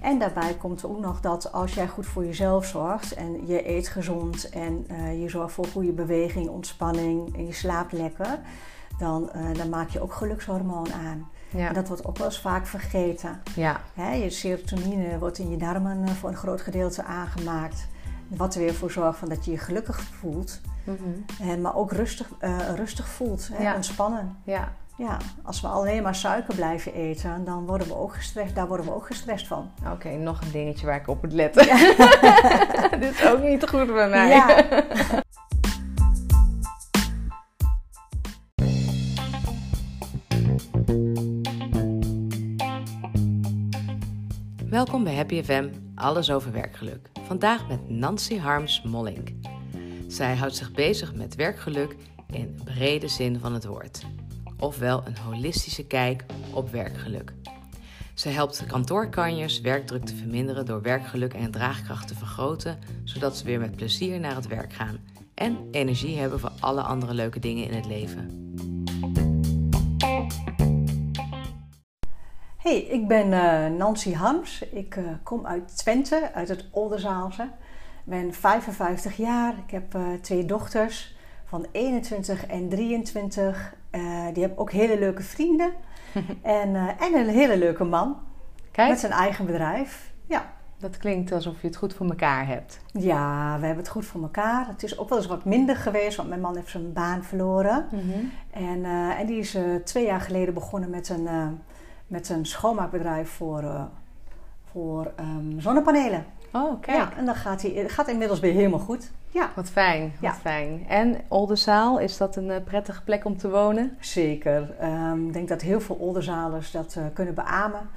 En daarbij komt er ook nog dat als jij goed voor jezelf zorgt en je eet gezond en uh, je zorgt voor goede beweging, ontspanning en je slaapt lekker, dan, uh, dan maak je ook gelukshormoon aan. Ja. En dat wordt ook wel eens vaak vergeten. Ja. Hè, je serotonine wordt in je darmen voor een groot gedeelte aangemaakt. Wat er weer voor zorgt van dat je je gelukkig voelt. Mm -hmm. maar ook rustig, uh, rustig voelt, ja. ontspannen. Ja. Ja, als we alleen maar suiker blijven eten, dan worden we ook gestrest. Daar worden we ook gestrest van. Oké, okay, nog een dingetje waar ik op moet letten. Ja. Dit is ook niet goed bij mij. Ja. Welkom bij Happy FM, alles over werkgeluk. Vandaag met Nancy Harms Mollink. Zij houdt zich bezig met werkgeluk in brede zin van het woord. Ofwel een holistische kijk op werkgeluk. Ze helpt kantoorkanjers werkdruk te verminderen door werkgeluk en draagkracht te vergroten, zodat ze weer met plezier naar het werk gaan en energie hebben voor alle andere leuke dingen in het leven. Hey, ik ben uh, Nancy Hams. Ik uh, kom uit Twente, uit het Oldenzaalse. Ik ben 55 jaar. Ik heb uh, twee dochters van 21 en 23. die hebben ook hele leuke vrienden. en, en een hele leuke man. Kijk. Met zijn eigen bedrijf. Ja. Dat klinkt alsof je het goed voor elkaar hebt. Ja, we hebben het goed voor elkaar. Het is ook wel eens wat minder geweest, want mijn man heeft zijn baan verloren. Mm -hmm. en, en die is twee jaar geleden begonnen met een met een schoonmaakbedrijf voor, voor um, zonnepanelen. Oh, kijk. Ja, en dan gaat hij gaat inmiddels weer helemaal goed. Ja. Wat fijn, wat ja. fijn. En Oldenzaal, is dat een uh, prettige plek om te wonen? Zeker. Um, ik denk dat heel veel Oldenzalers dat uh, kunnen beamen.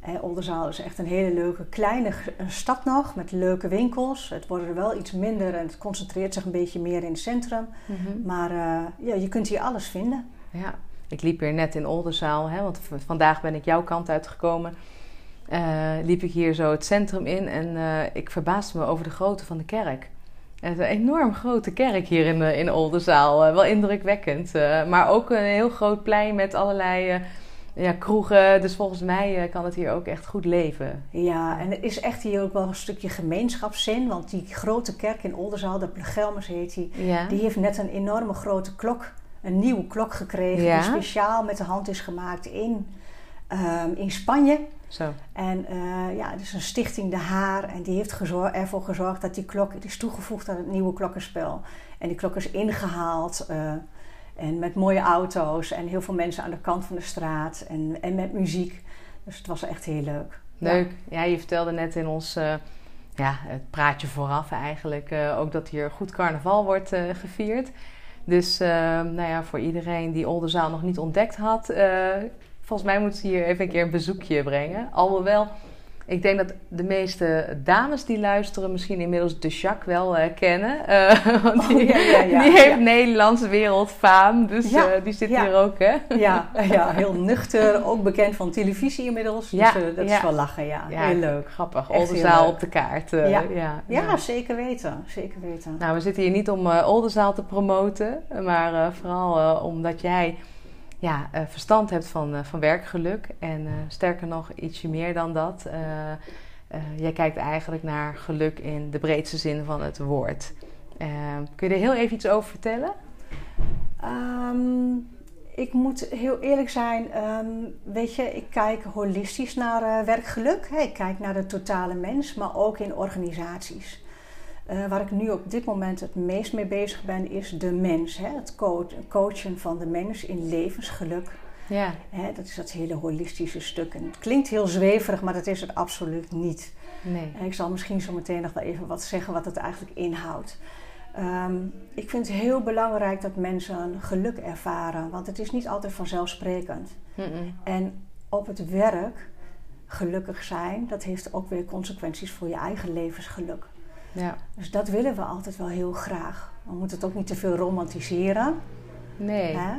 Eh, Oldenzaal is echt een hele leuke kleine stad nog, met leuke winkels. Het wordt er wel iets minder en het concentreert zich een beetje meer in het centrum. Mm -hmm. Maar ja, je kunt hier alles vinden. Ja, ik liep hier net in Oldenzaal, hè, want vandaag ben ik jouw kant uitgekomen. Liep ik hier zo het centrum in en ik verbaasde me over de grootte van de kerk. Het is een enorm grote kerk hier in, in Oldenzaal. Uh, wel indrukwekkend. maar ook een heel groot plein met allerlei ja, kroegen. Dus volgens mij kan het hier ook echt goed leven. Ja, en er is echt hier ook wel een stukje gemeenschapszin. Want die grote kerk in Oldenzaal, de Plegelmers heet die... Ja. die heeft net een enorme grote klok een nieuwe klok gekregen ja? die speciaal met de hand is gemaakt in, um, in Spanje. Zo. En uh, ja, is een stichting De Haar en die heeft gezor ervoor gezorgd dat die klok is toegevoegd aan het nieuwe klokkenspel. En die klok is ingehaald uh, en met mooie auto's en heel veel mensen aan de kant van de straat en, en met muziek. Dus het was echt heel leuk. Leuk. Ja, ja je vertelde net in ons uh, ja, het praatje vooraf eigenlijk ook dat hier goed carnaval wordt gevierd. Dus uh, nou ja, voor iedereen die Oldenzaal nog niet ontdekt had, volgens mij moeten ze hier even een keer een bezoekje brengen. Alhoewel, ik denk dat de meeste dames die luisteren misschien inmiddels de Jacques wel uh, kennen. want die, oh, ja, ja, ja, die heeft Nederlands wereldfaam, dus die zit hier ook, hè? Ja, ja, heel nuchter, ook bekend van televisie inmiddels. Dus dat is wel lachen, ja. heel leuk. Grappig, Oldenzaal op de kaart. ja. Ja, ja, zeker weten, zeker weten. Nou, we zitten hier niet om Oldenzaal te promoten, maar vooral omdat jij ja, uh, verstand hebt van, uh, van werkgeluk. En uh, sterker nog, ietsje meer dan dat. jij kijkt eigenlijk naar geluk in de breedste zin van het woord. kun je er heel even iets over vertellen? Um, ik moet heel eerlijk zijn. Um, weet je, ik kijk holistisch naar werkgeluk. Ik kijk naar de totale mens, maar ook in organisaties. Uh, waar ik nu op dit moment het meest mee bezig ben, is de mens. Hè? Het coach, coachen van de mens in levensgeluk. Ja. Hè? Dat is dat hele holistische stuk. En het klinkt heel zweverig, maar dat is het absoluut niet. Nee. En ik zal misschien zo meteen nog wel even wat zeggen wat het eigenlijk inhoudt. Um, ik vind het heel belangrijk dat mensen geluk ervaren, want het is niet altijd vanzelfsprekend. Mm -mm. En op het werk gelukkig zijn, dat heeft ook weer consequenties voor je eigen levensgeluk. Ja. Dus dat willen we altijd wel heel graag. We moeten het ook niet te veel romantiseren. Nee. Hè?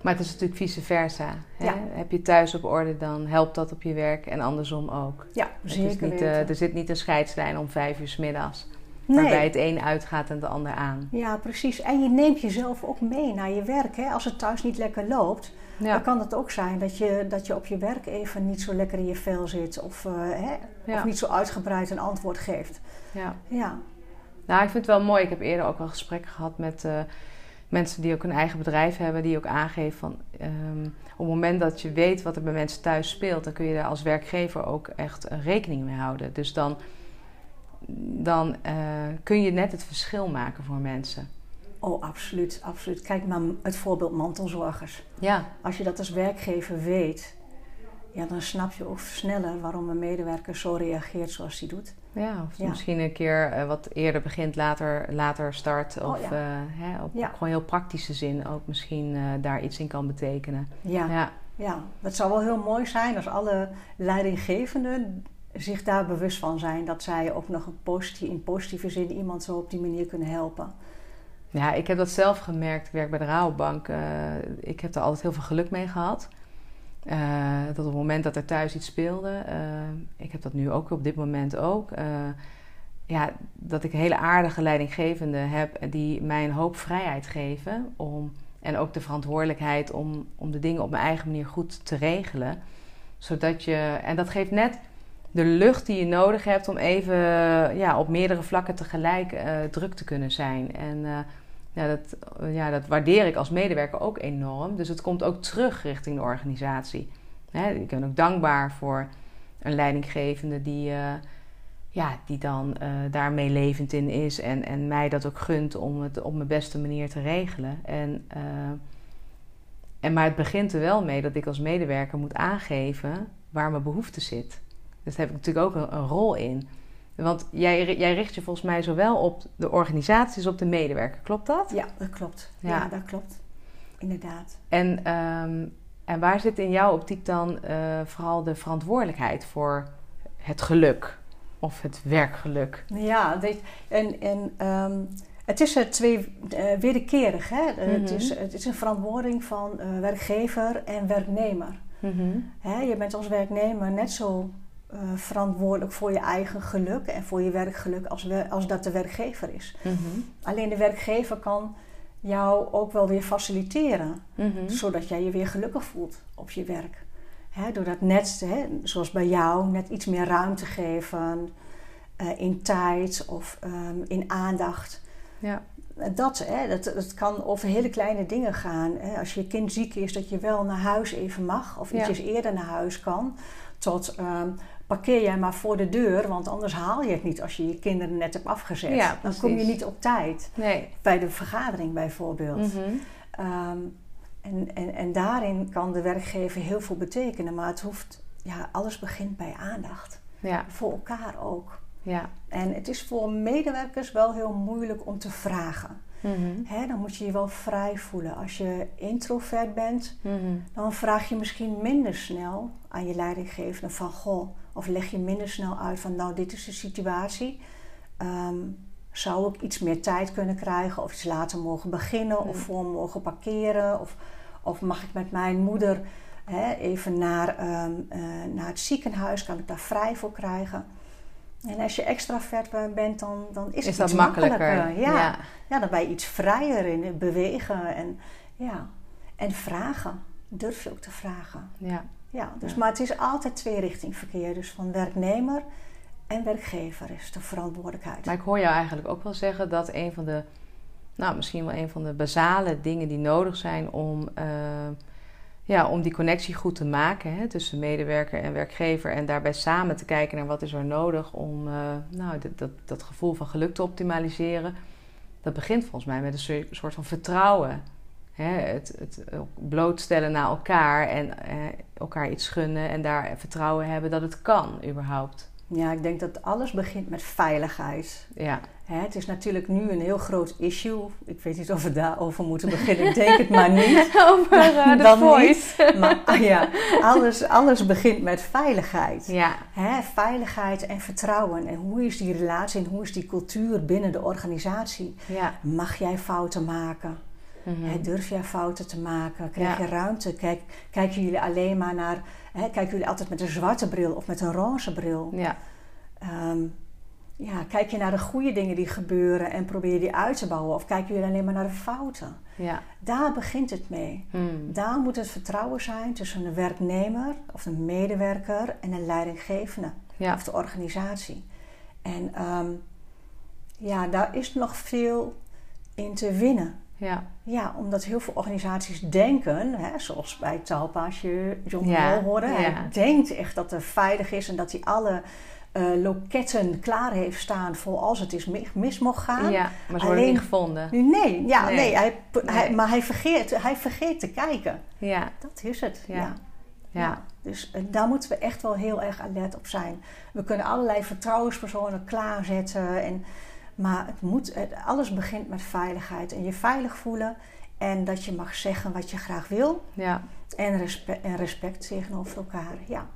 Maar het is natuurlijk vice versa. Hè? Ja. Heb je thuis op orde, dan helpt dat op je werk en andersom ook. Ja, Het zeker niet, uh, er zit niet een scheidslijn om vijf uur s middags. Waarbij het een uitgaat en de ander aan. Ja, precies. En je neemt jezelf ook mee naar je werk. Hè? Als het thuis niet lekker loopt, dan kan het ook zijn dat je, dat je op je werk even niet zo lekker in je vel zit. Of, uh, hè? of niet zo uitgebreid een antwoord geeft. Ja. ja. Nou, ik vind het wel mooi. Ik heb eerder ook wel gesprekken gehad met uh, mensen die ook een eigen bedrijf hebben. Die ook aangeven van... Um, op het moment dat je weet wat er bij mensen thuis speelt... dan kun je daar als werkgever ook echt rekening mee houden. Dus dan dan uh, kun je net het verschil maken voor mensen. Oh, absoluut, absoluut. Kijk maar het voorbeeld mantelzorgers. Ja. Als je dat als werkgever weet, ja, dan snap je ook sneller waarom een medewerker zo reageert zoals hij doet. Ja, of ja. misschien een keer uh, wat eerder begint, later, later start. Oh, of oh, ja. uh, hè, op ja. gewoon heel praktische zin ook misschien daar iets in kan betekenen. Ja. ja. Ja, dat zou wel heel mooi zijn als alle leidinggevenden zich daar bewust van zijn dat zij ook nog een positief, in positieve zin iemand zo op die manier kunnen helpen. Ja, ik heb dat zelf gemerkt. Ik werk bij de Rabobank. Uh, ik heb er altijd heel veel geluk mee gehad. Uh, dat op het moment dat er thuis iets speelde, uh, ik heb dat nu ook op dit moment ook. ja, dat ik hele aardige leidinggevende heb die mij een hoop vrijheid geven. Om, en ook de verantwoordelijkheid om, om de dingen op mijn eigen manier goed te regelen. Zodat je, en dat geeft net de lucht die je nodig hebt om even ja, op meerdere vlakken tegelijk druk te kunnen zijn. En ja, dat, ja, dat waardeer ik als medewerker ook enorm. Dus het komt ook terug richting de organisatie. Hè, ik ben ook dankbaar voor een leidinggevende die, uh, ja, die dan daarmee levend in is en, en mij dat ook gunt om het op mijn beste manier te regelen. En, en, maar het begint er wel mee dat ik als medewerker moet aangeven waar mijn behoefte zit. Dus daar heb ik natuurlijk ook een rol in. Want jij, jij, richt je volgens mij zowel op de organisatie als op de medewerker. Klopt dat? Ja, dat klopt. Ja, dat klopt. Inderdaad. En, um, en waar zit in jouw optiek dan uh, vooral de verantwoordelijkheid voor het geluk of het werkgeluk? Ja, weet, en, en um, het is er twee uh, wederkerig. Hè? Mm -hmm. het, is, het is een verantwoording van uh, werkgever en werknemer. Mm -hmm. Hè? Je bent als werknemer net zo uh, verantwoordelijk voor je eigen geluk en voor je werkgeluk als, we, als dat de werkgever is. Mm -hmm. Alleen de werkgever kan jou ook wel weer faciliteren, mm -hmm. zodat jij je weer gelukkig voelt op je werk. Hè, door dat net, zoals bij jou, net iets meer ruimte geven uh, in tijd of um, in aandacht. Ja. Dat, hè, dat, dat kan over hele kleine dingen gaan. Hè. Als je kind ziek is, dat je wel naar huis even mag of ietsjes ja. eerder naar huis kan. Tot um, parkeer jij maar voor de deur, want anders haal je het niet als je je kinderen net hebt afgezet. Ja, dan kom je niet op tijd. Nee. Bij de vergadering bijvoorbeeld. Mm -hmm. um, en, en, en daarin kan de werkgever heel veel betekenen, maar het hoeft, ja, alles begint bij aandacht. Ja. Voor elkaar ook. Ja. En het is voor medewerkers wel heel moeilijk om te vragen. Mm -hmm. He, dan moet je je wel vrij voelen. Als je introvert bent, mm -hmm. dan vraag je misschien minder snel aan je leidinggevende van goh, of leg je minder snel uit van nou, dit is de situatie. Um, zou ik iets meer tijd kunnen krijgen of iets later mogen beginnen Mm. of voor mogen parkeren? Of, of mag ik met mijn moeder hè, even naar, um, uh, naar het ziekenhuis? Kan ik daar vrij voor krijgen? En als je extravert bent, dan, dan is, is het dat makkelijker. makkelijker. Ja. Ja. ja, dan ben je iets vrijer in bewegen en, ja. en vragen. Durf je ook te vragen. Ja. Ja, dus, Ja. Maar het is altijd tweerichting verkeer. Dus van werknemer en werkgever is de verantwoordelijkheid. Maar ik hoor jou eigenlijk ook wel zeggen dat een van de, nou misschien wel een van de basale dingen die nodig zijn om, uh, ja, om die connectie goed te maken hè, tussen medewerker en werkgever. En daarbij samen te kijken naar wat is er nodig om uh, nou, dat, dat, dat gevoel van geluk te optimaliseren. Dat begint volgens mij met een soort van vertrouwen. Hè, het, het blootstellen naar elkaar en eh, elkaar iets gunnen en daar vertrouwen hebben dat het kan überhaupt. Ja, ik denk dat alles begint met veiligheid. Ja. Hè, het is natuurlijk nu een heel groot issue. Ik weet niet of we daarover moeten beginnen. Ik denk het maar niet. Over uh, de voice. Niet. Maar ah, ja, alles, alles begint met veiligheid. Ja. Hè, veiligheid en vertrouwen. En hoe is die relatie en hoe is die cultuur binnen de organisatie? Ja. Mag jij fouten maken? Mm -hmm. Durf jij fouten te maken? Krijg ja. je ruimte? Kijk, kijken jullie alleen maar naar... He, kijken jullie altijd met een zwarte bril of met een roze bril? Ja. Um, ja, kijk je naar de goede dingen die gebeuren en probeer je die uit te bouwen? Of kijk je alleen maar naar de fouten? Ja. Daar begint het mee. Hmm. Daar moet het vertrouwen zijn tussen een werknemer of een medewerker en een leidinggevende Ja. of de organisatie. En ehm, ja, daar is nog veel in te winnen. Ja. Ja, omdat heel veel organisaties denken, hè, zoals bij Talpa, als je John Ja, Wall hoorde, ja. hij denkt echt dat het veilig is en dat hij alle eh, loketten klaar heeft staan voor als het is mi- mis mocht gaan. ja, maar ze worden Alleen- niet gevonden. Nee, ja, Nee. nee. hij, maar hij vergeet, hij vergeet te kijken. Ja, Dat is het. Ja. Ja. ja, Dus eh, daar moeten we echt wel heel erg alert op zijn. We kunnen allerlei vertrouwenspersonen klaarzetten. En, maar het moet, alles begint met veiligheid. En je veilig voelen. En dat je mag zeggen wat je graag wil. ja, En respect, en respect tegenover elkaar. Ja.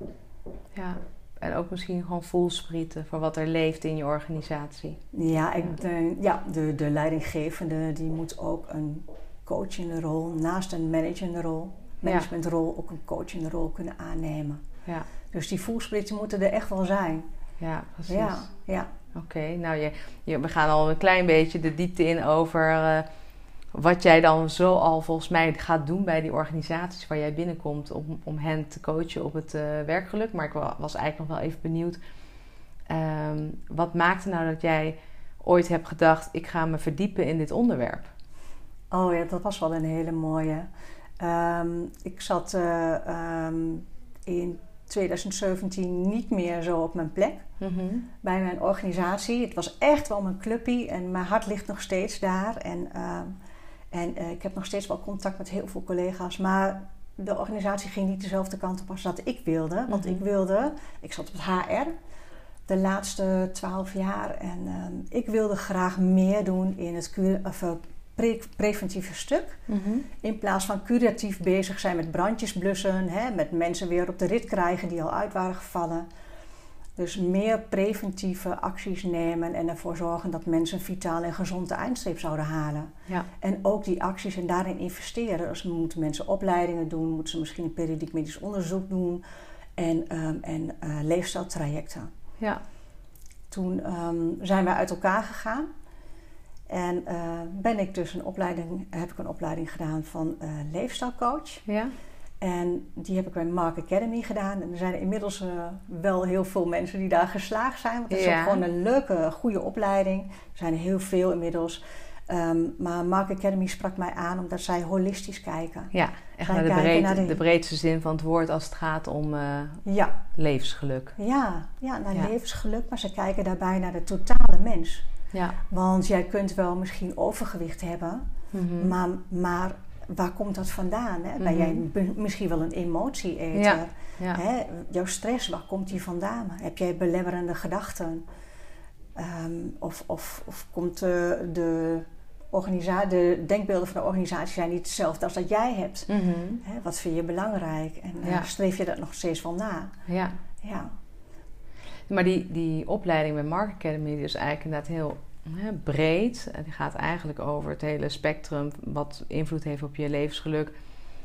ja. En ook misschien gewoon voelsprieten voor wat er leeft in je organisatie. Ja, ik denk, ja de, de leidinggevende die moet ook een coachende rol, naast een managende rol, managementrol, ook een coachende rol kunnen aannemen. Ja, Dus die voelspritten moeten er echt wel zijn. ja precies. Ja, ja. Oké, nou je, we gaan al een klein beetje de diepte in over eh, wat jij dan zo al volgens mij gaat doen bij die organisaties waar jij binnenkomt om, om hen te coachen op het eh, werkgeluk. Maar ik wa- was eigenlijk nog wel even benieuwd, ehm, wat maakte nou dat jij ooit hebt gedacht, ik ga me verdiepen in dit onderwerp? Oh ja, dat was wel een hele mooie. Ehm, ik zat eh, ehm, in 2017 niet meer zo op mijn plek Mhm. bij mijn organisatie. Het was echt wel mijn clubpie en mijn hart ligt nog steeds daar. En, ehm, en eh, ik heb nog steeds wel contact met heel veel collega's. Maar de organisatie ging niet dezelfde kant op als dat ik wilde. Want Mhm. ik wilde, ik zat op het HR de laatste twaalf jaar. En ehm, ik wilde graag meer doen in het of, eh, pre- preventieve stuk. Mhm. In plaats van curatief bezig zijn met brandjes blussen, hè, met mensen weer op de rit krijgen die al uit waren gevallen. Dus meer preventieve acties nemen en ervoor zorgen dat mensen een vitaal en gezonde eindstreep zouden halen. Ja, En ook die acties en daarin investeren. Dus moeten mensen opleidingen doen, moeten ze misschien een periodiek medisch onderzoek doen en, ehm, en eh, leefstijltrajecten. ja, Toen ehm, zijn wij uit elkaar gegaan. En eh, ben ik dus een opleiding, heb ik een opleiding gedaan van eh leefstijlcoach. ja, En die heb ik bij Mark Academy gedaan. En er zijn inmiddels eh, wel heel veel mensen die daar geslaagd zijn. Want het is Ja. gewoon een leuke, goede opleiding. Er zijn er heel veel inmiddels. Ehm, maar Mark Academy sprak mij aan omdat zij holistisch kijken. ja. Echt naar de, kijken breed, naar de- de breedste zin van het woord als het gaat om Ja, levensgeluk. ja, ja naar Ja. levensgeluk. Maar ze kijken daarbij naar de totale mens. Ja. Want jij kunt wel misschien overgewicht hebben. Mhm. Maar, maar waar komt dat vandaan? Hè? Ben Mhm. jij misschien wel een emotieeter? Ja. Ja. Hè? Jouw stress, waar komt die vandaan? Heb jij belemmerende gedachten? Ehm, of, of, of komt de, de, organisa- de denkbeelden van de organisatie zijn niet hetzelfde als dat jij hebt? Mhm. Hè? Wat vind je belangrijk? En eh, Ja. streef je dat nog steeds wel na? ja. Ja, Maar die, die opleiding bij Mark Academy die is eigenlijk inderdaad heel hè, breed. En die gaat eigenlijk over het hele spectrum wat invloed heeft op je levensgeluk.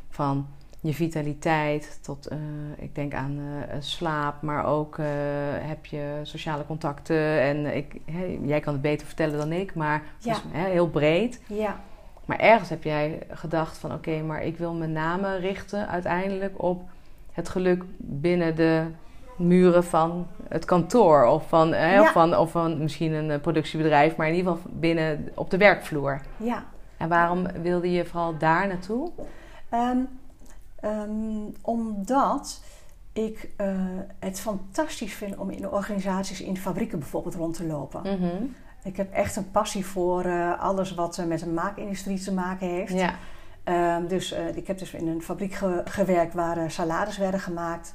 Van je vitaliteit tot, eh, ik denk aan eh, slaap, maar ook eh, heb je sociale contacten. En ik, hè, jij kan het beter vertellen dan ik, maar Ja. hè, heel breed. ja, Maar ergens heb jij gedacht van oké, maar ik wil met name richten uiteindelijk op het geluk binnen de muren van het kantoor. Of van, eh, Ja. of van, of van misschien een eh, productiebedrijf, maar in ieder geval binnen op de werkvloer. ja. En waarom wilde je vooral daar naartoe? Ehm, ehm, omdat ik eh, het fantastisch vind om in organisaties, in fabrieken bijvoorbeeld rond te lopen. Mhm. Ik heb echt een passie voor eh, alles wat met de maakindustrie te maken heeft. Ja, Ehm, dus ik heb dus in een fabriek ge- gewerkt waar salades werden gemaakt.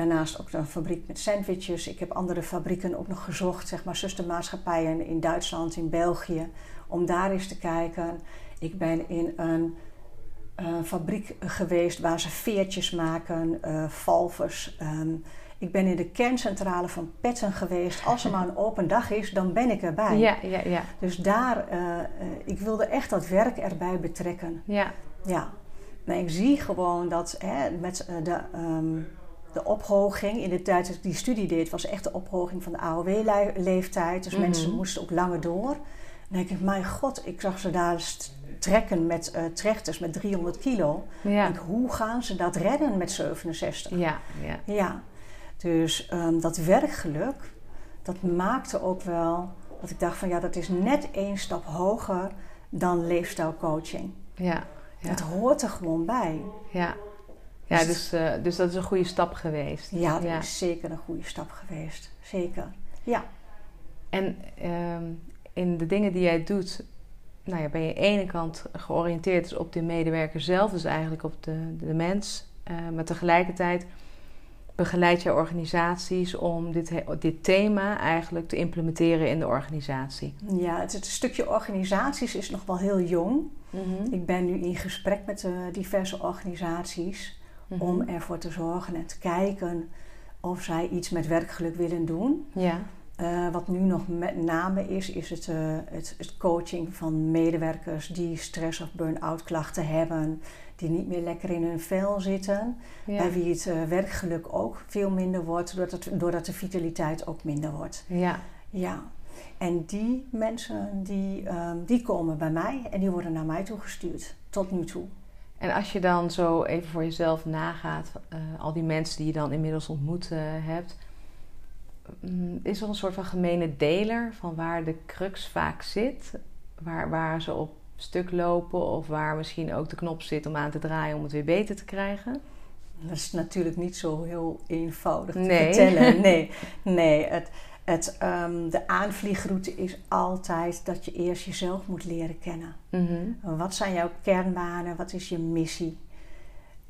Daarnaast ook een fabriek met sandwiches. Ik heb andere fabrieken ook nog gezocht, zeg maar zustermaatschappijen in Duitsland, in België, om daar eens te kijken. Ik ben in een eh, fabriek geweest waar ze veertjes maken, eh valvers. Ehm, ik ben in de kerncentrale van Petten geweest. Als er maar een open dag is, dan ben ik erbij. ja, ja, ja. Dus daar, eh, ik wilde echt dat werk erbij betrekken. ja. Ja, maar ik zie gewoon dat hè, met de, ehm, de ophoging in de tijd dat ik die studie deed, was echt de ophoging van de AOW-leeftijd. Dus mensen Mhm. moesten ook langer door. Dan denk ik, mijn god, ik zag ze daar trekken met eh, trechters met 300 kilo. Ja. Denk, hoe gaan ze dat redden met 67? Ja, ja. Ja, dus ehm, dat werkgeluk, dat maakte ook wel dat ik dacht van ja, dat is net één stap hoger dan leefstijlcoaching. Ja, ja. Het hoort er gewoon bij. ja. Ja dus, eh, dus dat is een goede stap geweest. Ja, dat Ja. is zeker een goede stap geweest. Zeker. Ja. En ehm, in de dingen die jij doet, nou ja, ben je aan de ene kant georiënteerd dus op de medewerker zelf, dus eigenlijk op de, de mens. Eh, maar tegelijkertijd begeleid je organisaties om dit, dit thema eigenlijk te implementeren in de organisatie. Ja, het, het stukje organisaties is nog wel heel jong. Mhm. Ik ben nu in gesprek met eh, diverse organisaties Mhm. om ervoor te zorgen en te kijken of zij iets met werkgeluk willen doen. Ja, Eh, wat nu nog met name is, is het, eh, het, het coaching van medewerkers die stress- of burn-out klachten hebben, die niet meer lekker in hun vel zitten, ja. bij wie het eh, werkgeluk ook veel minder wordt, doordat, het, doordat de vitaliteit ook minder wordt. ja. Ja, en die mensen die, ehm, die komen bij mij en die worden naar mij toegestuurd, tot nu toe. En als je dan zo even voor jezelf nagaat, eh, al die mensen die je dan inmiddels ontmoet eh, hebt, mm, is er een soort van gemene deler van waar de crux vaak zit? Waar, waar ze op stuk lopen of waar misschien ook de knop zit om aan te draaien om het weer beter te krijgen? Dat is natuurlijk niet zo heel eenvoudig te Nee. vertellen. Nee, nee het, het, ehm, de aanvliegroute is altijd dat je eerst jezelf moet leren kennen. Mhm. Wat zijn jouw kernwaarden? Wat is je missie?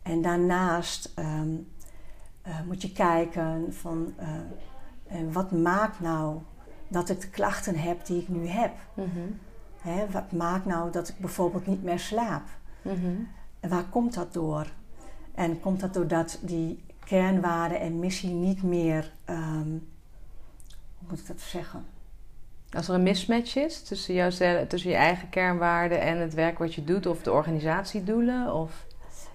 En daarnaast ehm, eh, moet je kijken van eh, wat maakt nou dat ik de klachten heb die ik nu heb? Mhm. Hè, wat maakt nou dat ik bijvoorbeeld niet meer slaap? Mhm. En waar komt dat door? En komt dat doordat die kernwaarden en missie niet meer, ehm, moet ik dat zeggen? Als er een mismatch is tussen, jouzelf, tussen je eigen kernwaarden en het werk wat je doet of de organisatiedoelen? Of...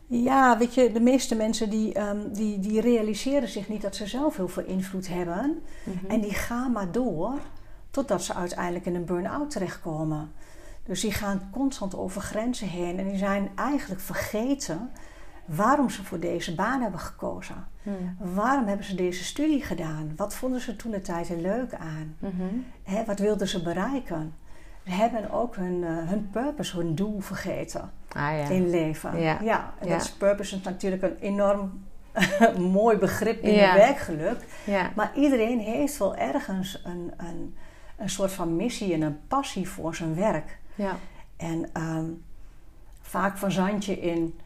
Ja, weet je, de meeste mensen die, ehm, die, die realiseren zich niet dat ze zelf heel veel invloed hebben. Mhm. En die gaan maar door totdat ze uiteindelijk in een burn-out terechtkomen. Dus die gaan constant over grenzen heen en die zijn eigenlijk vergeten waarom ze voor deze baan hebben gekozen. Mhm. Waarom hebben ze deze studie gedaan? Wat vonden ze toen de tijd er leuk aan? Mhm. Wat wilden ze bereiken? Ze hebben ook hun, eh, hun purpose, hun doel vergeten Ah ja. in leven. Ja. en Ja. dat is purpose is natuurlijk een enorm mooi begrip in het werkgeluk. Ja. Maar iedereen heeft wel ergens een, een, een soort van missie en een passie voor zijn werk. Ja. En ehm, vaak verzand je in,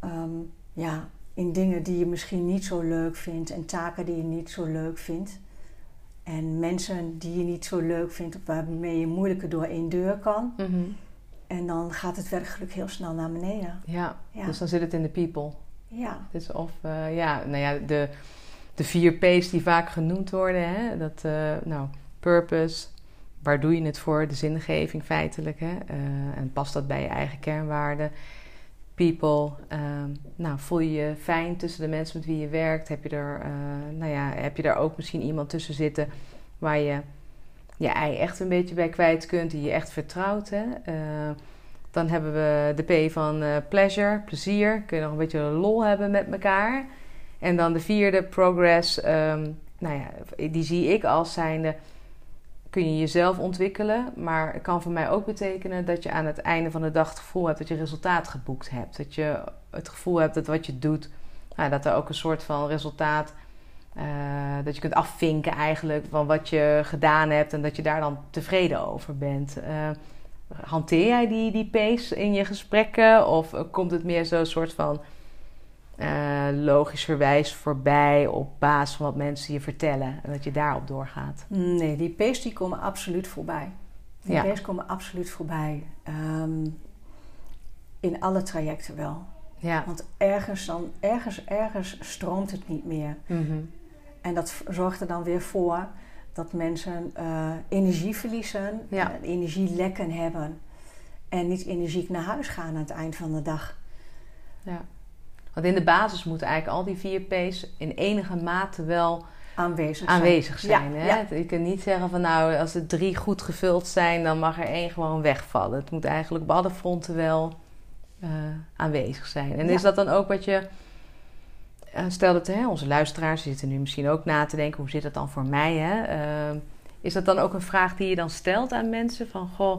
ehm, ja, in dingen die je misschien niet zo leuk vindt en taken die je niet zo leuk vindt. En mensen die je niet zo leuk vindt, waarmee je moeilijker door één deur kan. Mhm. En dan gaat het werkgeluk heel snel naar beneden. ja. Ja. Dus dan zit het in de people. Ja, Dus of, eh, ja, nou ja, de, de vier P's die vaak genoemd worden. Hè? Dat, eh, nou, purpose, waar doe je het voor? De zingeving feitelijk. Hè? Eh, en past dat bij je eigen kernwaarden? People, ehm, nou, voel je je fijn tussen de mensen met wie je werkt? Heb je er, eh, nou ja, heb je daar ook misschien iemand tussen zitten waar je je ei echt een beetje bij kwijt kunt, die je echt vertrouwt? Hè? Eh, dan hebben we de P van eh, pleasure, plezier. Kun je nog een beetje lol hebben met elkaar. En dan de vierde, progress. ehm, nou ja, die zie ik als zijnde... kun je jezelf ontwikkelen. Maar het kan voor mij ook betekenen dat je aan het einde van de dag het gevoel hebt... dat je resultaat geboekt hebt. Dat je het gevoel hebt dat wat je doet... Nou, dat er ook een soort van resultaat... eh, dat je kunt afvinken eigenlijk van wat je gedaan hebt... en dat je daar dan tevreden over bent... Eh, hanteer jij die, die pace in je gesprekken? Of eh, komt het meer zo'n soort van eh logischerwijs voorbij op basis van wat mensen je vertellen en dat je daarop doorgaat? nee, die P's die komen absoluut voorbij. Die Ja. P's komen absoluut voorbij. Ehm, in alle trajecten wel. Ja. Want ergens, dan, ergens, ergens stroomt het niet meer. Mhm. En dat zorgt er dan weer voor dat mensen eh, energie verliezen, Ja. en energielekken hebben en niet energiek naar huis gaan aan het eind van de dag. ja. Want in de basis moeten eigenlijk al die vier P's in enige mate wel aanwezig zijn. Aanwezig zijn Ja, hè? ja. Je kunt niet zeggen van nou, als er drie goed gevuld zijn, dan mag er één gewoon wegvallen. Het moet eigenlijk op alle fronten wel eh, aanwezig zijn. En Ja. is dat dan ook wat je. eh, stel dat hè, onze luisteraars zitten nu misschien ook na te denken: hoe zit dat dan voor mij? Hè? Eh, is dat dan ook een vraag die je dan stelt aan mensen? Van goh,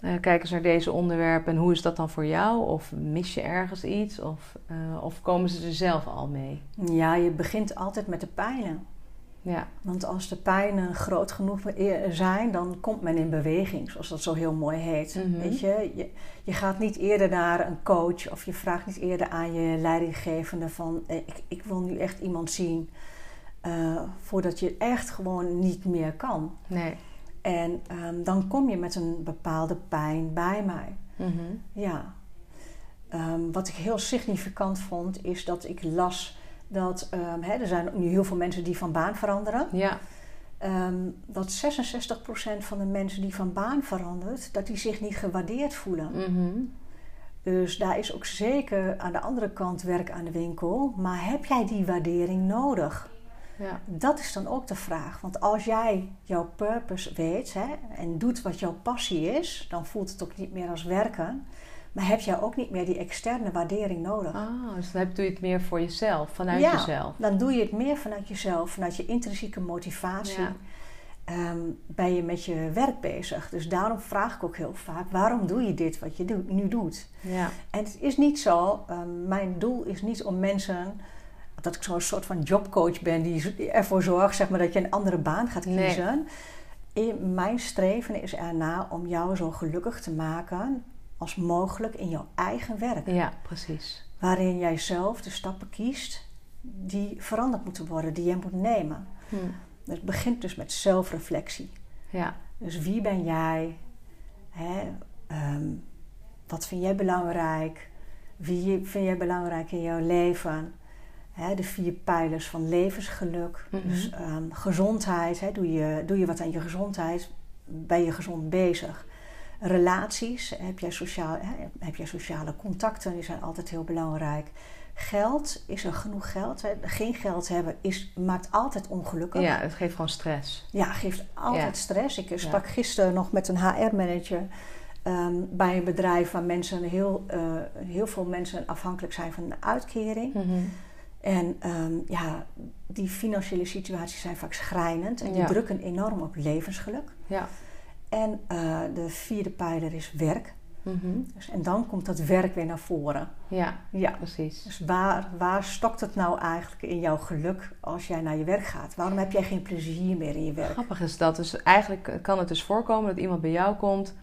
eh, kijk eens naar deze onderwerpen en hoe is dat dan voor jou? Of mis je ergens iets? Of, eh, of komen ze er zelf al mee? Ja, je begint altijd met de pijnen. Ja, Want als de pijnen groot genoeg zijn, dan komt men in beweging, zoals dat zo heel mooi heet. Mhm. Weet je? je, je gaat niet eerder naar een coach of je vraagt niet eerder aan je leidinggevende van eh, ik, ik wil nu echt iemand zien eh, voordat je echt gewoon niet meer kan. nee. En ehm, dan kom je met een bepaalde pijn bij mij. Mhm. Ja. Ehm, wat ik heel significant vond, is dat ik las dat ehm, hè, er zijn nu heel veel mensen die van baan veranderen. Ja, dat 66% van de mensen die van baan verandert, dat die zich niet gewaardeerd voelen. Mhm. Dus daar is ook zeker aan de andere kant werk aan de winkel. Maar heb jij die waardering nodig? Ja. Dat is dan ook de vraag. Want als jij jouw purpose weet hè, en doet wat jouw passie is, dan voelt het ook niet meer als werken. Maar heb jij ook niet meer die externe waardering nodig? Ah, dus dan doe je het meer voor jezelf, vanuit Ja. jezelf. Dan doe je het meer vanuit jezelf, vanuit je intrinsieke motivatie. Ja. Ehm, ben je met je werk bezig. Dus daarom vraag ik ook heel vaak: waarom doe je dit wat je nu doet? Ja, En het is niet zo, ehm, mijn doel is niet om mensen, dat ik zo'n soort van jobcoach ben die ervoor zorgt zeg maar, dat je een andere baan gaat Nee. kiezen. In, mijn streven is erna om jou zo gelukkig te maken als mogelijk in jouw eigen werk. ja, precies. Waarin jij zelf de stappen kiest die veranderd moeten worden, die jij moet nemen. Hm. Het begint dus met zelfreflectie. Ja, Dus wie ben jij? Hè? Ehm, wat vind jij belangrijk? Wie vind jij belangrijk in jouw leven? Hè, de vier pijlers van levensgeluk. Mhm. Dus ehm, gezondheid. Hè? Doe, je, doe je wat aan je gezondheid? Ben je gezond bezig? Relaties. Heb jij, sociaal, hè? heb jij sociale contacten? Die zijn altijd heel belangrijk. Geld. Is er genoeg geld? Geen geld hebben is, maakt altijd ongelukkig. ja, het geeft gewoon stress. Ja, geeft altijd Ja. stress. Ik sprak gisteren nog met een HR-manager ehm, bij een bedrijf waar mensen heel, eh, heel veel mensen afhankelijk zijn van een uitkering. Mhm. En ehm, ja, die financiële situaties zijn vaak schrijnend en die Ja. drukken enorm op levensgeluk. Ja. En eh, de vierde pijler is werk. Mhm. Dus, en dan komt dat werk weer naar voren. Ja, Ja. precies. Dus waar, waar stokt het nou eigenlijk in jouw geluk als jij naar je werk gaat? Waarom heb jij geen plezier meer in je werk? Grappig is dat. Dus eigenlijk kan het dus voorkomen dat iemand bij jou komt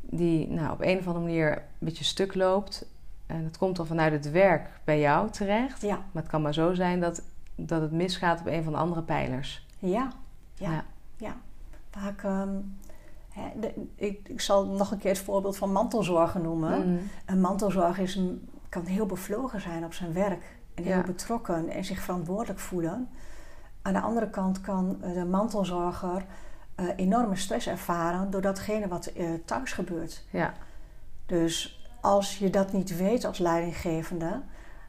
die nou, op een of andere manier een beetje stuk loopt. En dat komt dan vanuit het werk bij jou terecht. Ja, Maar het kan maar zo zijn dat, dat het misgaat op een van de andere pijlers. ja, ja. Ja. Ja, vaak. ehm, de- ik, ik zal nog een keer het voorbeeld van mantelzorgen noemen. Mhm. Een mantelzorger is een, kan heel bevlogen zijn op zijn werk en heel Ja. betrokken en zich verantwoordelijk voelen. Aan de andere kant kan eh, de mantelzorger eh, enorme stress ervaren door datgene wat eh, thuis gebeurt. Ja, Dus als je dat niet weet als leidinggevende,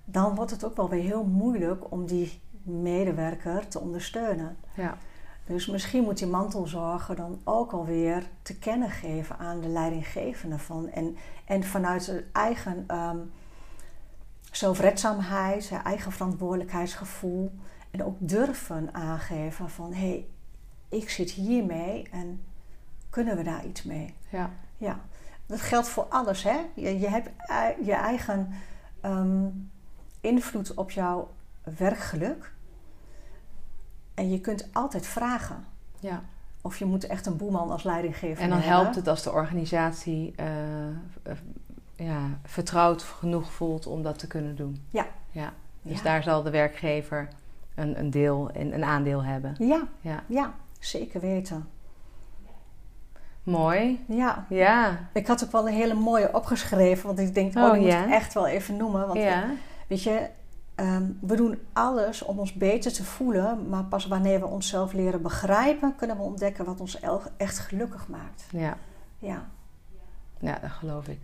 dan wordt het ook wel weer heel moeilijk om die medewerker te ondersteunen. ja, Dus misschien moet die mantelzorger dan ook alweer te kennen geven aan de leidinggevende van. En, en vanuit zijn eigen ehm, zelfredzaamheid, zijn eigen verantwoordelijkheidsgevoel. En ook durven aangeven van hé, hey, ik zit hiermee en kunnen we daar iets mee? ja. Ja, dat geldt voor alles. Hè? Je, je hebt ei- je eigen ehm, invloed op jouw werkgeluk. En je kunt altijd vragen. ja. Of je moet echt een boeman als leidinggever En dan hebben. helpt het als de organisatie eh, eh, ja, vertrouwd genoeg voelt om dat te kunnen doen. Ja. ja. Dus Ja. daar zal de werkgever een, een deel, een, een aandeel hebben. Ja, Ja. ja, zeker weten. Mooi. Ja, Ja. ik had ook wel een hele mooie opgeschreven. Want ik denk, oh, Oh, die moet ja? ik echt wel even noemen. Want ja. weet je, ehm, we doen alles om ons beter te voelen. Maar pas wanneer we onszelf leren begrijpen... kunnen we ontdekken wat ons echt gelukkig maakt. Ja. Ja. Ja, dat geloof ik.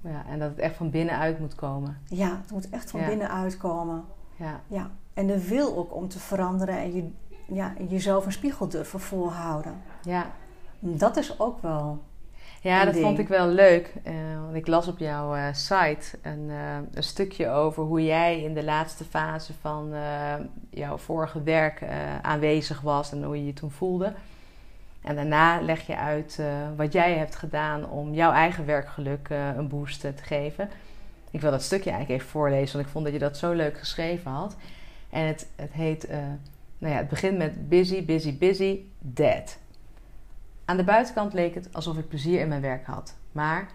Ja, en dat het echt van binnenuit moet komen. Ja, het moet echt van Ja. binnenuit komen. Ja, Ja. En de wil ook om te veranderen en je, ja, jezelf een spiegel durven voorhouden. ja. Dat is ook wel. Ja, dat ding. vond ik wel leuk. eh, want ik las op jouw eh, site een, eh, een stukje over hoe jij in de laatste fase van jouw vorige werk aanwezig was en hoe je je toen voelde. En daarna leg je uit wat jij hebt gedaan om jouw eigen werkgeluk een boost te geven. Ik wil dat stukje eigenlijk even voorlezen, want ik vond dat je dat zo leuk geschreven had. En het, het heet, nou ja, het begint met busy, busy, busy, dead. Aan de buitenkant leek het alsof ik plezier in mijn werk had. Maar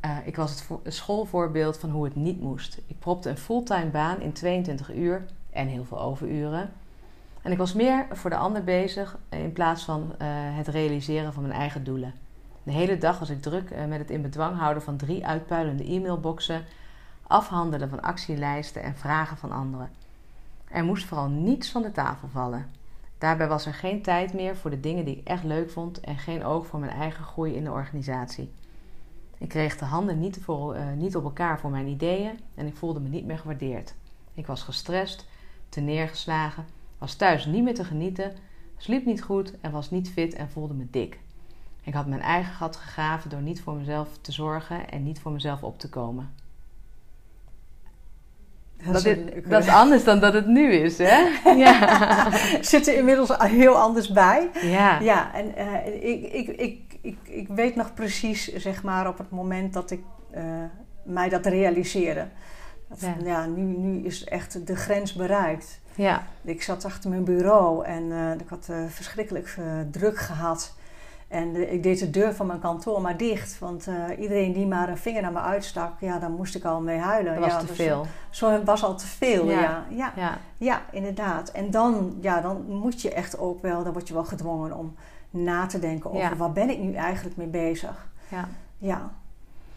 eh, ik was het, vo- het schoolvoorbeeld van hoe het niet moest. Ik propte een fulltime baan in 22 uur en heel veel overuren. En ik was meer voor de ander bezig in plaats van eh, het realiseren van mijn eigen doelen. De hele dag was ik druk eh, met het in bedwang houden van drie uitpuilende e-mailboxen, afhandelen van actielijsten en vragen van anderen. Er moest vooral niets van de tafel vallen. Daarbij was er geen tijd meer voor de dingen die ik echt leuk vond en geen oog voor mijn eigen groei in de organisatie. Ik kreeg de handen niet, voor, eh, niet op elkaar voor mijn ideeën en ik voelde me niet meer gewaardeerd. Ik was gestrest, te neergeslagen, was thuis niet meer te genieten, sliep niet goed en was niet fit en voelde me dik. Ik had mijn eigen gat gegraven door niet voor mezelf te zorgen en niet voor mezelf op te komen. Dat, is dat is anders dan dat het nu is, hè? Ja. zit er inmiddels heel anders bij. Ja. Ja, en eh, ik, ik, ik, ik, ik weet nog precies, zeg maar, op het moment dat ik eh, mij dat realiseerde. Dat, Ja. ja. nu, nu is echt de grens bereikt. Ja. Ik zat achter mijn bureau en eh, ik had eh, verschrikkelijk eh, druk gehad. En ik deed de deur van mijn kantoor maar dicht. Want eh, iedereen die maar een vinger naar me uitstak, ja, daar moest ik al mee huilen. Dat was ja, te dus, veel. Zo was al te veel, Ja. ja. ja. Ja. Ja, inderdaad. En dan, ja, dan moet je echt ook wel, dan word je wel gedwongen om na te denken over waar ben ik nu eigenlijk mee bezig. ja. Ja.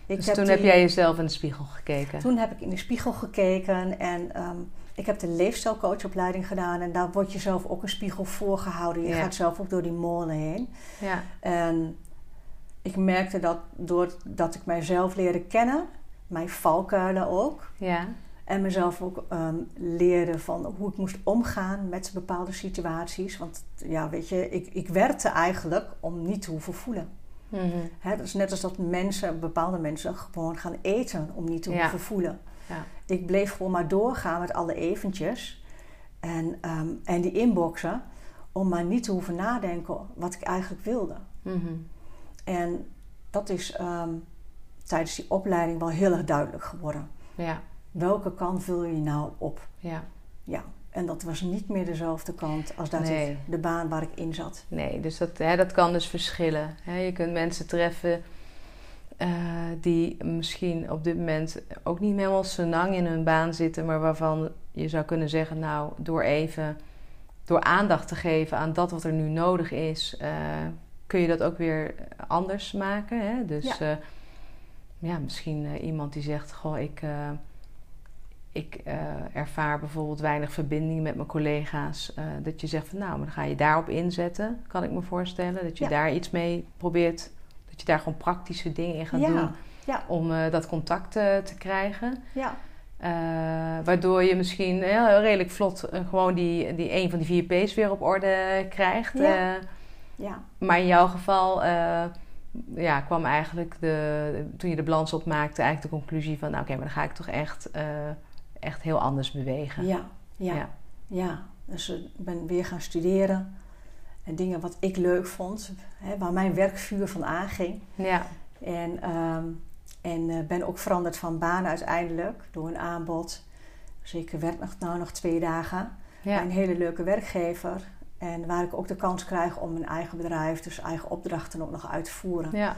Ik Dus toen heb jij jezelf in de spiegel gekeken. Toen heb ik in de spiegel gekeken en ehm, ik heb de leefstijlcoachopleiding gedaan. En daar wordt je zelf ook een spiegel voor gehouden. Je Ja. gaat zelf ook door die molen heen. Ja. En ik merkte dat doordat ik mijzelf leerde kennen, mijn valkuilen ook. Ja. En mezelf ook ehm, leerde van hoe ik moest omgaan met bepaalde situaties. Want ja, weet je, ik, ik werkte eigenlijk om niet te hoeven voelen. Mhm. Dat is net als dat mensen, bepaalde mensen gewoon gaan eten om niet te Ja. hoeven voelen. Ja. Ik bleef gewoon maar doorgaan met alle eventjes en, ehm, en die inboxen. Om maar niet te hoeven nadenken wat ik eigenlijk wilde. Mhm. En dat is ehm, tijdens die opleiding wel heel erg duidelijk geworden. Ja. Welke kant vul je nou op? Ja. Ja, en dat was niet meer dezelfde kant als dat Nee. ik, de baan waar ik in zat. Nee, dus dat, hè, dat kan dus verschillen. Hè, je kunt mensen treffen eh, die misschien op dit moment ook niet helemaal senang in hun baan zitten, maar waarvan je zou kunnen zeggen, nou, door even, door aandacht te geven aan dat wat er nu nodig is, eh, kun je dat ook weer anders maken. Hè? Dus Ja. ja, ja misschien eh, iemand die zegt, goh, ik, eh, ik eh, ervaar bijvoorbeeld weinig verbinding met mijn collega's. eh, dat je zegt van nou, maar dan ga je daarop inzetten, kan ik me voorstellen. Dat je Ja. daar iets mee probeert, dat je daar gewoon praktische dingen in gaat Ja, doen ja. om eh, dat contact eh, te krijgen. Ja, Eh, waardoor je misschien heel redelijk vlot gewoon die, die een van die vier P's weer op orde krijgt. Ja. Ja, maar in jouw geval ja, kwam eigenlijk de, toen je de balans opmaakte, eigenlijk de conclusie van: nou, oké, maar dan ga ik toch echt, echt heel anders bewegen. ja, ja, Ja. ja. Dus ik ben weer gaan studeren. En dingen wat ik leuk vond, hè, waar mijn werkvuur van aanging. Ja, En, ehm, en eh, ben ook veranderd van baan uiteindelijk door een aanbod. Dus ik werk nog, nou nog twee dagen bij een hele leuke werkgever. En waar ik ook de kans krijg om mijn eigen bedrijf, dus eigen opdrachten ook nog uit te voeren. ja,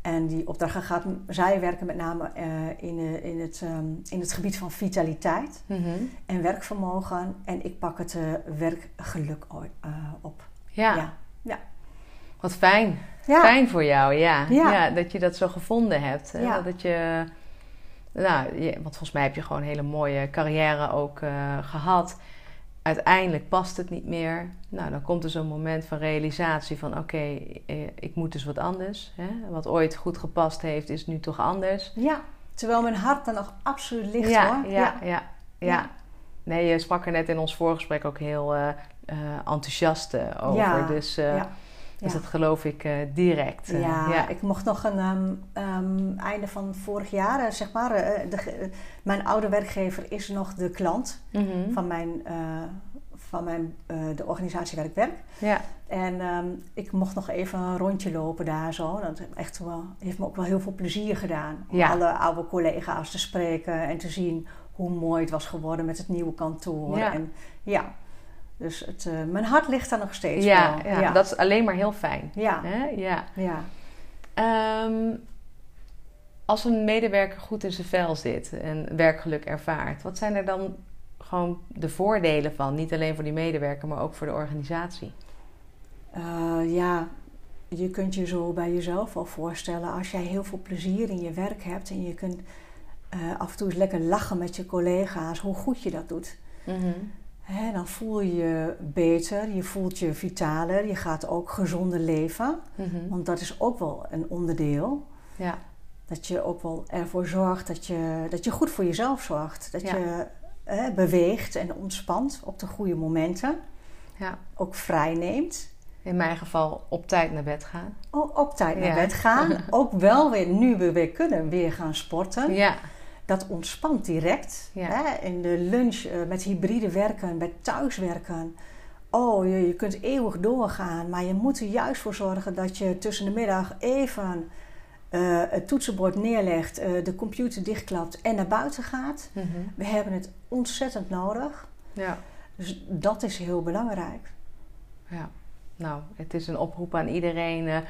En die opdrachten gaat, zij werken met name eh, in, eh, in, het, ehm, in het gebied van vitaliteit Mhm. en werkvermogen. En ik pak het werkgeluk op. ja. Ja. Ja. Wat fijn. Ja. Fijn voor jou, ja. Ja. dat je dat zo gevonden hebt. Dat je, nou, je- want volgens mij heb je gewoon een hele mooie carrière ook eh, gehad. Uiteindelijk past het niet meer. Nou, dan komt er zo'n moment van realisatie van... oké, eh, ik moet dus wat anders. Hè? Wat ooit goed gepast heeft, is nu toch anders. Ja, Terwijl mijn hart er nog absoluut ligt ja, hoor. Ja, ja, ja, Nee, je sprak er net in ons voorgesprek ook heel uh, enthousiast over. Ja, dus, uh, dus dat geloof ik direct. ja, ik mocht nog een um, um, einde van vorig jaar, zeg maar. De, mijn oude werkgever is nog de klant mm -hmm. van mijn van mijn, uh, de organisatie waar ik werk. Ja. En um, ik mocht nog even een rondje lopen daar zo. Dat echt wel, heeft me ook wel heel veel plezier gedaan. Om ja. alle oude collega's te spreken en te zien hoe mooi het was geworden met het nieuwe kantoor. Ja. En ja, dus het, uh, mijn hart ligt daar nog steeds ja, wel. Ja, ja, dat is alleen maar heel fijn. Ja. Hè? ja. ja. Um, als een medewerker goed in zijn vel zit en werkgeluk ervaart, wat zijn er dan gewoon de voordelen van? Niet alleen voor die medewerker, maar ook voor de organisatie. Uh, ja, je kunt je zo bij jezelf al voorstellen als jij heel veel plezier in je werk hebt en je kunt uh, af en toe eens lekker lachen met je collega's, hoe goed je dat doet. Mm -hmm. Dan voel je je beter, je voelt je vitaler, je gaat ook gezonder leven. Mm -hmm. Want dat is ook wel een onderdeel. Ja. Dat je ook wel ervoor zorgt dat je, dat je goed voor jezelf zorgt. Dat Ja. je beweegt en ontspant op de goede momenten. ja. Ook vrij neemt. In mijn geval op tijd naar bed gaan. Ook op tijd naar bed gaan. ook wel weer, nu we weer kunnen, weer gaan sporten. Ja. Dat ontspant direct. Ja. Hè? In de lunch eh, met hybride werken, met thuiswerken. Oh, je, je kunt eeuwig doorgaan. Maar je moet er juist voor zorgen dat je tussen de middag even eh, het toetsenbord neerlegt, eh, de computer dichtklapt en naar buiten gaat. Mhm. We hebben het ontzettend nodig. ja. Dus dat is heel belangrijk. Ja. Nou, het is een oproep aan iedereen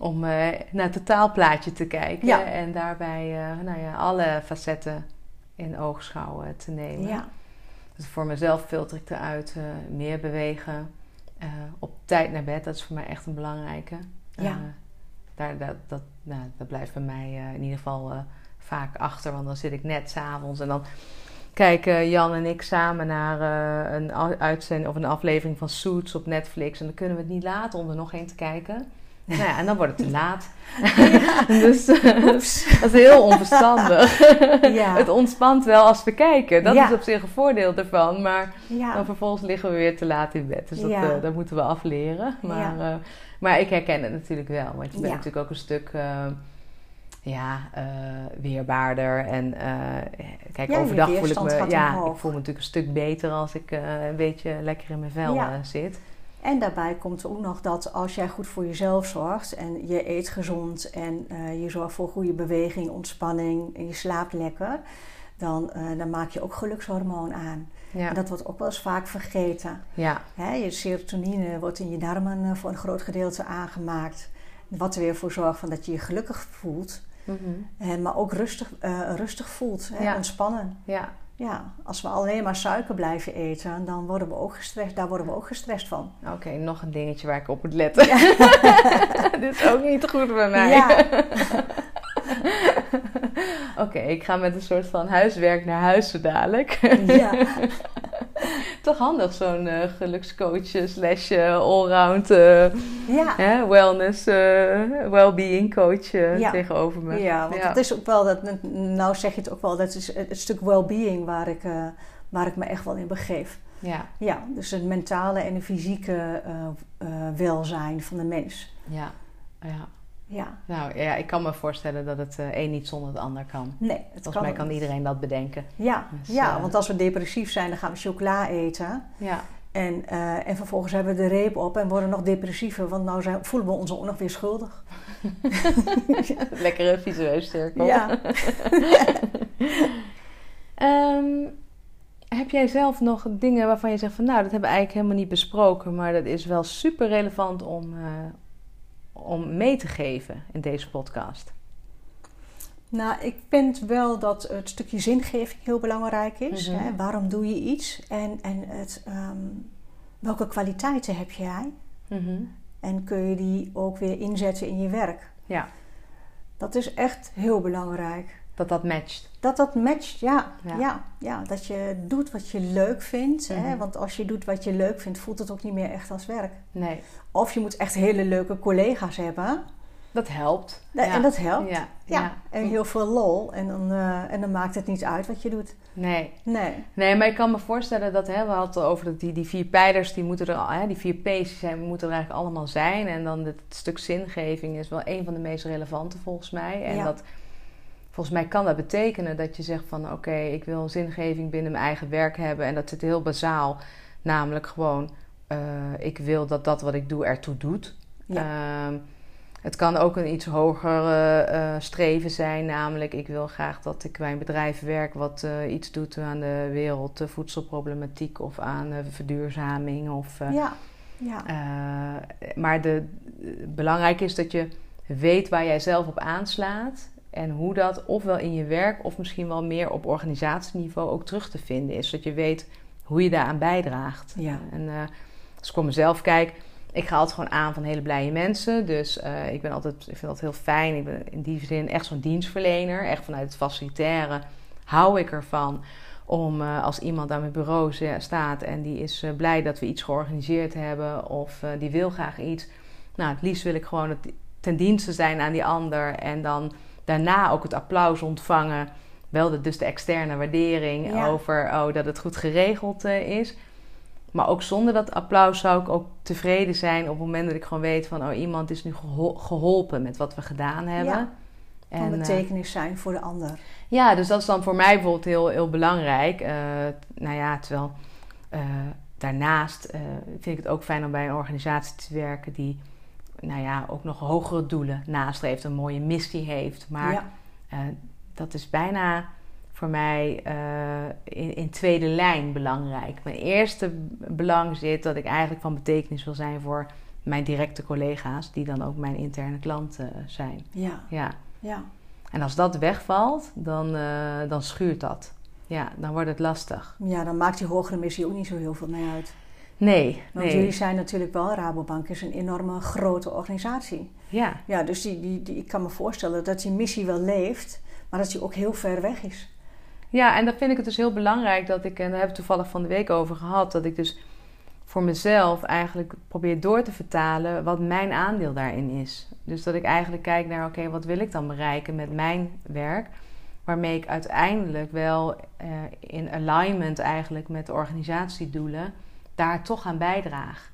om eh, naar het totaalplaatje te kijken. Ja. En daarbij eh, nou ja, alle facetten in oogschouw te nemen. Ja, Dus voor mezelf filter ik eruit eh, meer bewegen. op tijd naar bed, dat is voor mij echt een belangrijke. Ja. Daar, dat, dat, nou, dat blijft bij mij in ieder geval vaak achter. Want dan zit ik net s'avonds en dan kijken Jan en ik samen naar een uitzending of een aflevering van Suits op Netflix. En dan kunnen we het niet laten om er nog één te kijken. Nou ja, en dan wordt het te laat. dus eh, dat is heel onverstandig. Ja. het ontspant wel als we kijken. Dat Ja. is op zich een voordeel ervan. Maar dan vervolgens liggen we weer te laat in bed. Dus dat, eh, dat moeten we afleren. Maar, eh, maar ik herken het natuurlijk wel. Want je bent natuurlijk ook een stuk ja, weerbaarder. En kijk, overdag voel ik me... Ja, omhoog. ik voel me natuurlijk een stuk beter als ik een beetje lekker in mijn vel Ja. zit. En daarbij komt ook nog dat als jij goed voor jezelf zorgt en je eet gezond en eh, je zorgt voor goede beweging, ontspanning en je slaapt lekker, dan, eh, dan maak je ook gelukshormoon aan. Ja. En dat wordt ook wel eens vaak vergeten. ja. Hè, je serotonine wordt in je darmen eh, voor een groot gedeelte aangemaakt. Wat er weer voor zorgt van dat je je gelukkig voelt, Mhm. maar ook rustig, rustig voelt, hè, Ja. ontspannen. ja. Ja, als we alleen maar suiker blijven eten, dan worden we ook gestrest. Daar worden we ook gestrest van. Oké, nog een dingetje waar ik op moet letten. Dit is ook niet goed bij mij. Ja. Oké, ik ga met een soort van huiswerk naar huis zo dadelijk. Ja. Toch handig, zo'n gelukscoach eh, slash eh, allround eh, Ja. hè, wellness, well-being coach Ja. tegenover me. Ja, want het is ook wel, dat, nou zeg je het ook wel, dat is het, stuk well-being waar ik, waar ik me echt wel in begeef. Ja, Ja, dus het mentale en de fysieke welzijn van de mens. ja, ja. Ja, Nou ja, ik kan me voorstellen dat het eh een niet zonder het ander kan. nee, het Volgens kan mij kan niet. iedereen dat bedenken. Ja, Dus, ja eh, want als we depressief zijn, dan gaan we chocola eten. Ja, En, eh, en vervolgens hebben we de reep op en worden nog depressiever, want nou zijn, voelen we ons ook nog weer schuldig. lekkere visuele cirkel. Ja. Ehm, heb jij zelf nog dingen waarvan je zegt van nou, dat hebben we eigenlijk helemaal niet besproken, maar dat is wel super relevant om, om mee te geven in deze podcast? Nou, ik vind wel dat het stukje zingeving heel belangrijk is. Mhm. hè. Waarom doe je iets? En, en het, ehm, welke kwaliteiten heb jij? Mhm. En kun je die ook weer inzetten in je werk? Ja, Dat is echt heel belangrijk. dat dat matcht. Dat dat matcht, ja. Ja. Ja. Ja, dat je doet wat je leuk vindt. hè. Mhm. Want als je doet wat je leuk vindt, voelt het ook niet meer echt als werk. Nee. Of je moet echt hele leuke collega's hebben. Dat helpt. Ja, ja. En dat helpt. Ja. Ja. En heel veel lol. En dan, eh, en dan maakt het niet uit wat je doet. Nee. Nee. Nee, maar ik kan me voorstellen dat hè, we hadden over dat die, die vier pijlers, die moeten er al, hè, die vier P's die zijn, moeten er eigenlijk allemaal zijn. En dan het stuk zingeving is wel een van de meest relevante volgens mij. En Ja. dat volgens mij kan dat betekenen dat je zegt van oké, ik wil zingeving binnen mijn eigen werk hebben. En dat zit heel bazaal. Namelijk gewoon, eh, ik wil dat dat wat ik doe ertoe doet. Ja. Ehm, het kan ook een iets hoger eh, streven zijn, namelijk ik wil graag dat ik bij een bedrijf werk wat eh, iets doet aan de wereld, voedselproblematiek of aan verduurzaming. Of, ja. Ja. maar de, belangrijk is dat je weet waar jij zelf op aanslaat en hoe dat ofwel in je werk of misschien wel meer op organisatieniveau ook terug te vinden is. Dat je weet hoe je daaraan bijdraagt. Ja. En eh, als ik voor mezelf kijk, ik ga altijd gewoon aan van hele blije mensen. Dus eh, ik ben altijd, ik vind dat heel fijn. Ik ben in die zin echt zo'n dienstverlener. Echt vanuit het facilitaire hou ik ervan om eh, als iemand aan mijn bureau staat en die is blij dat we iets georganiseerd hebben of die wil graag iets. Nou, het liefst wil ik gewoon het ten dienste zijn aan die ander en dan daarna ook het applaus ontvangen. Wel de, dus de externe waardering Ja. over oh, dat het goed geregeld eh, is. Maar ook zonder dat applaus zou ik ook tevreden zijn op het moment dat ik gewoon weet van oh, iemand is nu geho- geholpen met wat we gedaan hebben. Ja. Van En, eh, betekenis zijn voor de ander. ja, dus dat is dan voor mij bijvoorbeeld heel, heel belangrijk. Eh, nou ja, terwijl daarnaast vind ik het ook fijn om bij een organisatie te werken die nou ja, ook nog hogere doelen nastreeft, een mooie missie heeft. Maar ja. eh, dat is bijna voor mij eh, in, in tweede lijn belangrijk. Mijn eerste belang zit dat ik eigenlijk van betekenis wil zijn voor mijn directe collega's, die dan ook mijn interne klanten zijn. Ja. Ja. Ja. En als dat wegvalt, dan, eh, dan schuurt dat. Ja, dan wordt het lastig. ja, dan maakt die hogere missie ook niet zo heel veel meer uit. Nee, Want nee. jullie zijn natuurlijk wel, Rabobank is een enorme grote organisatie. Ja, Ja, dus die, die, die, ik kan me voorstellen dat die missie wel leeft, maar dat die ook heel ver weg is. ja, en dan vind ik het dus heel belangrijk dat ik, en daar hebben we toevallig van de week over gehad, dat ik dus voor mezelf eigenlijk probeer door te vertalen wat mijn aandeel daarin is. Dus dat ik eigenlijk kijk naar, oké, wat wil ik dan bereiken met mijn werk? Waarmee ik uiteindelijk wel eh, in alignment eigenlijk met de organisatiedoelen daar toch aan bijdraag.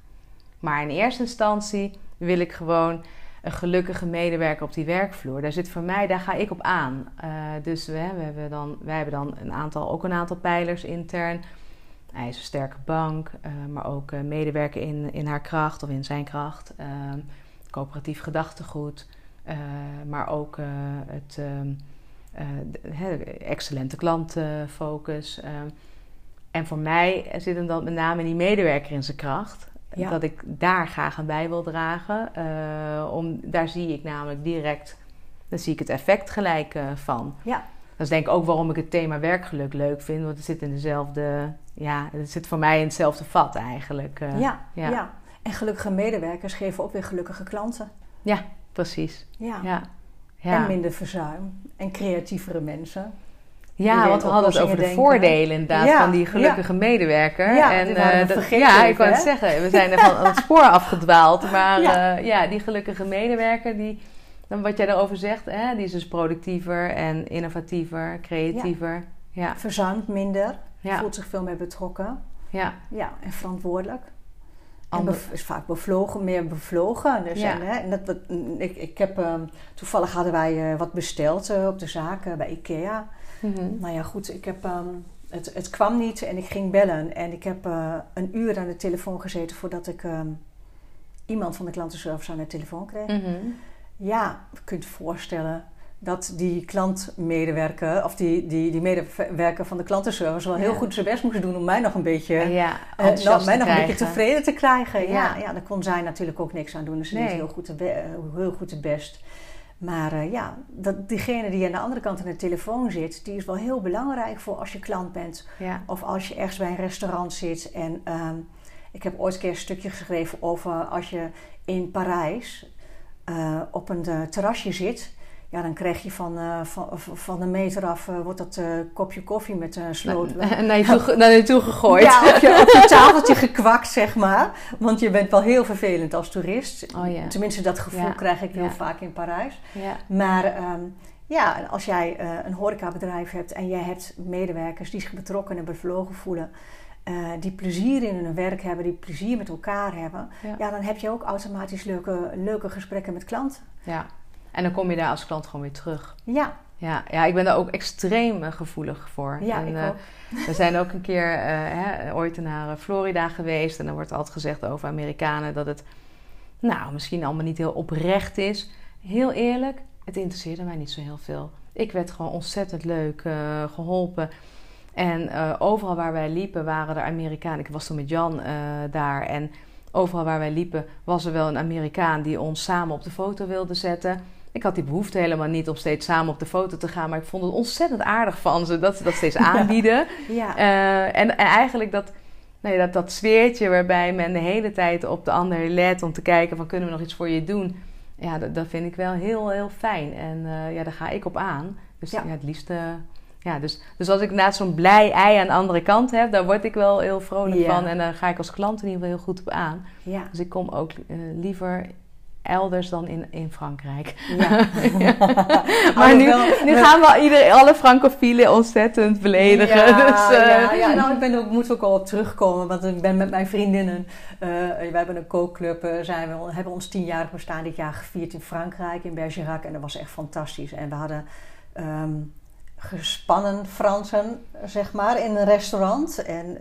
Maar in eerste instantie wil ik gewoon een gelukkige medewerker op die werkvloer. Daar zit voor mij, daar ga ik op aan. Eh, dus we, we hebben dan, wij hebben dan een aantal, ook een aantal pijlers intern. Hij is een sterke bank, eh, maar ook eh, medewerker in, in haar kracht of in zijn kracht. eh, coöperatief gedachtegoed, maar ook het ehm, eh, de- excellente klantenfocus. En voor mij zit hem dan met name die medewerker in zijn kracht. Ja. Dat ik daar graag aan bij wil dragen. eh, om, daar zie ik namelijk direct, daar zie ik het effect gelijk eh, van. Ja. Dat is denk ik ook waarom ik het thema werkgeluk leuk vind. Want het zit in dezelfde, ja, het zit voor mij in hetzelfde vat eigenlijk. eh. ja, ja. ja. En gelukkige medewerkers geven ook weer gelukkige klanten. precies. Ja. Ja. En Ja. minder verzuim. En creatievere mensen. Ja, want we hadden het over de denken. voordelen inderdaad Ja, van die gelukkige medewerker. Ja, en, eh, dat- vergeten ja, ik wou het zeggen, we zijn er van het spoor afgedwaald. Maar Ja. ja. ja, die gelukkige medewerker, die, dan wat jij daarover zegt, hè, die is dus productiever en innovatiever, creatiever. Ja, Verzuimt minder. Voelt zich veel meer betrokken. ja. Ja, en verantwoordelijk. Ander- is vaak bevlogen, meer bevlogen. Dus Ja. en, hè, en dat, ik, ik heb, ehm, toevallig hadden wij eh, wat besteld eh, op de zaak eh, bij IKEA. Mhm. Nou ja, goed, ik heb, ehm, het, het kwam niet en ik ging bellen. En ik heb eh, een uur aan de telefoon gezeten voordat ik ehm, iemand van de klantenservice aan de telefoon kreeg. Mhm. Ja, je kunt je voorstellen dat die klantmedewerker, of die, die, die medewerker van de klantenservice wel heel Ja. goed zijn best moest doen om mij nog een beetje, Ja, eh, mij nog een beetje tevreden te krijgen. Ja, Ja. ja. daar kon zij natuurlijk ook niks aan doen. Dus ze Nee. deed heel goed, de heel goed het best. Maar eh, ja, dat, diegene die aan de andere kant aan de telefoon zit, die is wel heel belangrijk voor als je klant bent. Ja, Of als je ergens bij een restaurant zit. En ehm, ik heb ooit een keer een stukje geschreven over als je in Parijs eh, op een eh, terrasje zit. Ja, dan krijg je van, uh, van, van de meter af, uh, wordt dat uh, kopje koffie met een sloot naar, je toe, naar je toe gegooid. Ja, op je, op je tafeltje gekwakt, zeg maar. Want je bent wel heel vervelend als toerist. Oh, ja. Tenminste, dat gevoel Ja. krijg ik heel Ja. vaak in Parijs. Ja. Maar ehm, ja, als jij eh, een horecabedrijf hebt en jij hebt medewerkers die zich betrokken en bevlogen voelen, eh, die plezier in hun werk hebben, die plezier met elkaar hebben, Ja. ja, dan heb je ook automatisch leuke, leuke gesprekken met klanten. ja. En dan kom je daar als klant gewoon weer terug. Ja, Ja, ja ik ben daar ook extreem eh, gevoelig voor. ja En, ik eh, ook. We zijn ook een keer eh, hè, ooit naar Florida geweest. En dan wordt altijd gezegd over Amerikanen dat het nou, misschien allemaal niet heel oprecht is. Heel eerlijk, het interesseerde mij niet zo heel veel. Ik werd gewoon ontzettend leuk eh, geholpen. En overal waar wij liepen waren er Amerikanen. Ik was toen met Jan daar. En overal waar wij liepen was er wel een Amerikaan die ons samen op de foto wilde zetten. Ik had die behoefte helemaal niet om steeds samen op de foto te gaan. Maar ik vond het ontzettend aardig van ze dat ze dat steeds aanbieden. Ja, Eh, en, en eigenlijk dat, nou ja, dat, dat sfeertje waarbij men de hele tijd op de ander let om te kijken van kunnen we nog iets voor je doen. Ja, dat, dat vind ik wel heel, heel fijn. En eh, ja, daar ga ik op aan. Dus ja, Ja. het liefst... eh, ja, dus, dus als ik naast zo'n blij ei aan de andere kant heb, daar word ik wel heel vrolijk Ja. van. En daar ga ik als klant in ieder geval heel goed op aan. ja, Dus ik kom ook eh, liever elders dan in, in Frankrijk. ja. Maar nu, nu gaan we ieder, alle francofielen ontzettend beledigen. Ja, dus, eh, ja, ja, nou, ik ben ook, moet ook al op terugkomen, want ik ben met mijn vriendinnen. eh wij hebben een kookclub, eh, zijn we, hebben ons tienjarig bestaan dit jaar gevierd in Frankrijk, in Bergerac. En dat was echt fantastisch. En we hadden ehm, gespannen Fransen, zeg maar, in een restaurant. En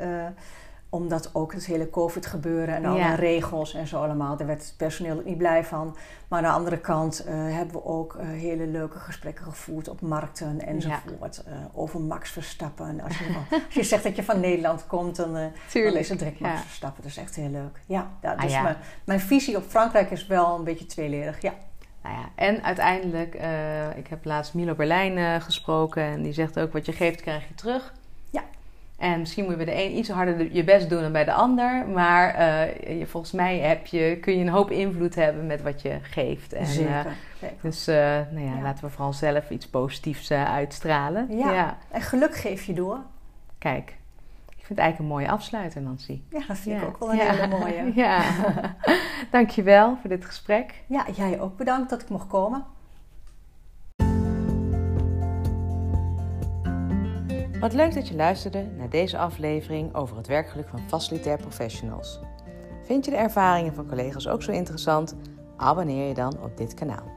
omdat ook het hele COVID-gebeuren en alle Ja. regels en zo allemaal, daar werd het personeel niet blij van. Maar aan de andere kant eh, hebben we ook eh, hele leuke gesprekken gevoerd op markten enzovoort. eh, over Max Verstappen. Als je, van- als je zegt dat je van Nederland komt, dan, dan is het direct Max Ja. Verstappen. Dat is echt heel leuk. Ja, ja, Ah, dus ja. Mijn, mijn visie op Frankrijk is wel een beetje tweeledig. Ja, Nou ja, en uiteindelijk, ik heb laatst Milo Berlijn gesproken en die zegt ook: wat je geeft, krijg je terug. Ja. En misschien moet je bij de een iets harder de- je best doen dan bij de ander, maar eh, je, volgens mij heb je, kun je een hoop invloed hebben met wat je geeft. En, zeker. eh, zeker. dus eh, nou ja, Ja. laten we vooral zelf iets positiefs uitstralen. Ja. En geluk geef je door. Kijk, ik vind het eigenlijk een mooie afsluiter, Nancy. Ja, dat vind Ja. ik ook wel een Ja. hele mooie. Ja, dankjewel voor dit gesprek. Ja, jij ook bedankt dat ik mocht komen. Wat leuk dat je luisterde naar deze aflevering over het werkgeluk van facilitair professionals. Vind je de ervaringen van collega's ook zo interessant? Abonneer je dan op dit kanaal.